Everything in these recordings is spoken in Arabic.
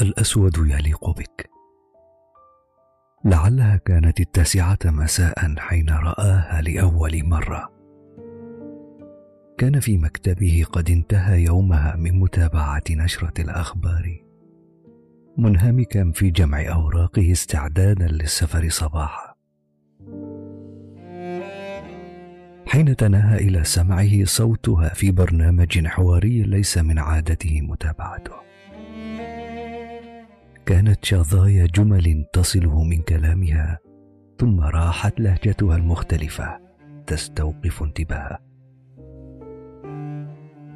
الأسود يليق بك. لعلها كانت التاسعة مساء حين رآها لأول مرة. كان في مكتبه قد انتهى يومها من متابعة نشرة الأخبار. منهمكا في جمع أوراقه استعدادا للسفر صباحا. حين تناهى إلى سمعه صوتها في برنامج حواري ليس من عادته متابعته. كانت شظايا جمل تصله من كلامها ثم راحت لهجتها المختلفة تستوقف انتباهه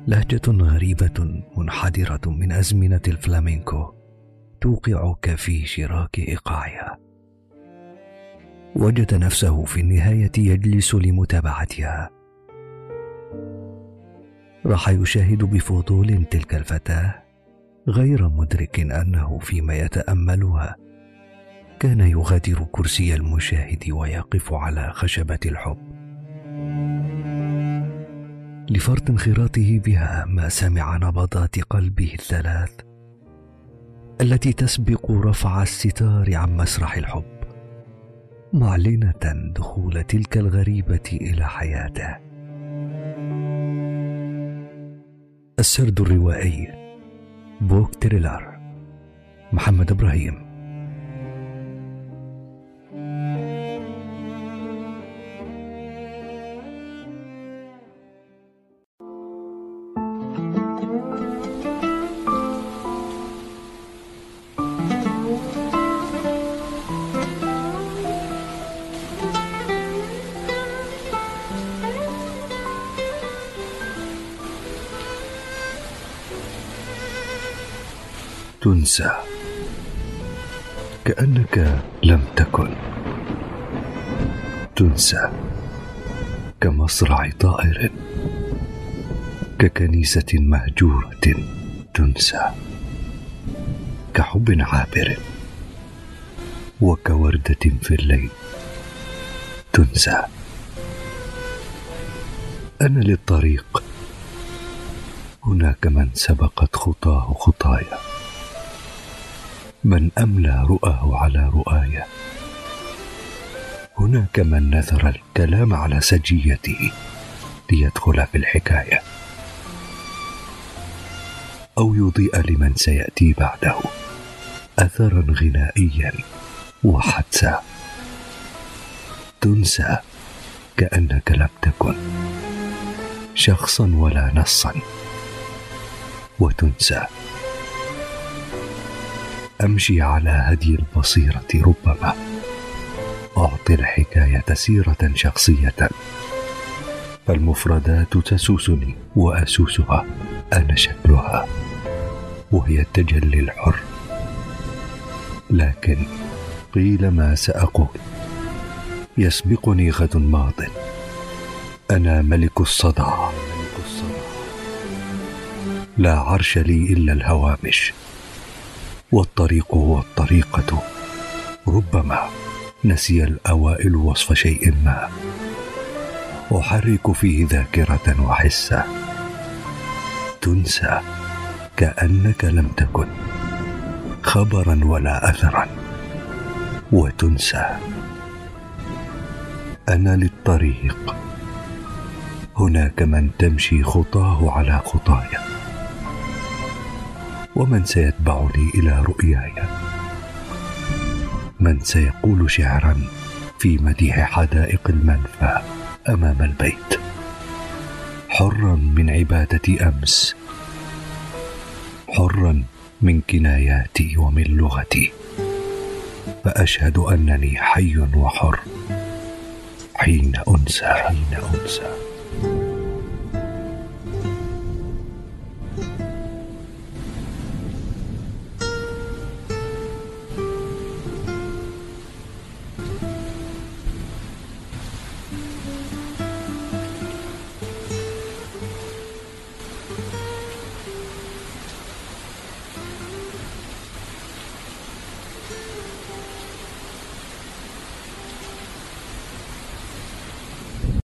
لهجة غريبة منحدرة من أزمنة الفلامينكو توقعك في شراك إيقاعها. وجد نفسه في النهاية يجلس لمتابعتها. راح يشاهد بفضول تلك الفتاة غير مدرك أنه فيما يتأملها. كان يغادر كرسي المشاهد ويقف على خشبة الحب. لفرط انخراطه بها ما سمع نبضات قلبه الثلاث التي تسبق رفع الستار عن مسرح الحب معلنة دخول تلك الغريبة إلى حياته. السرد الروائي بوك تريلر. محمد إبراهيم. تنسى. كأنك لم تكن. تنسى. كمصرع طائر. ككنيسة مهجورة تنسى. كحب عابر. وكوردة في الليل تنسى. أنا للطريق. هناك من سبقت خطاه خطايا. من أملى رؤاه على رؤاي هناك من نثر الكلام على سجيته ليدخل في الحكاية. أو يضيء لمن سيأتي بعده اثرا غنائيا وحدسا تنسى كأنك لم تكن شخصا ولا نصا وتنسى أمشي على هدي البصيرة ربما. أعطي الحكاية سيرة شخصية. فالمفردات تسوسني وأسوسها أنا شكلها وهي التجلي الحر. لكن قيل ما سأقول. يسبقني غد ماض. أنا ملك الصدى. لا عرش لي إلا الهوامش. والطريق هو الطريقة. ربما نسي الأوائل وصف شيء ما. أحرك فيه ذاكرة وحسة تنسى كأنك لم تكن. خبرا ولا أثرا. وتنسى. أنا للطريق. هناك من تمشي خطاه على خطايا. ومن سيتبعني إلى رؤياي؟ من سيقول شعرا في مديح حدائق المنفى أمام البيت. حرا من عبادة أمس حرا من كناياتي ومن لغتي. فأشهد أنني حي وحر حين أنسى. حين أنسى.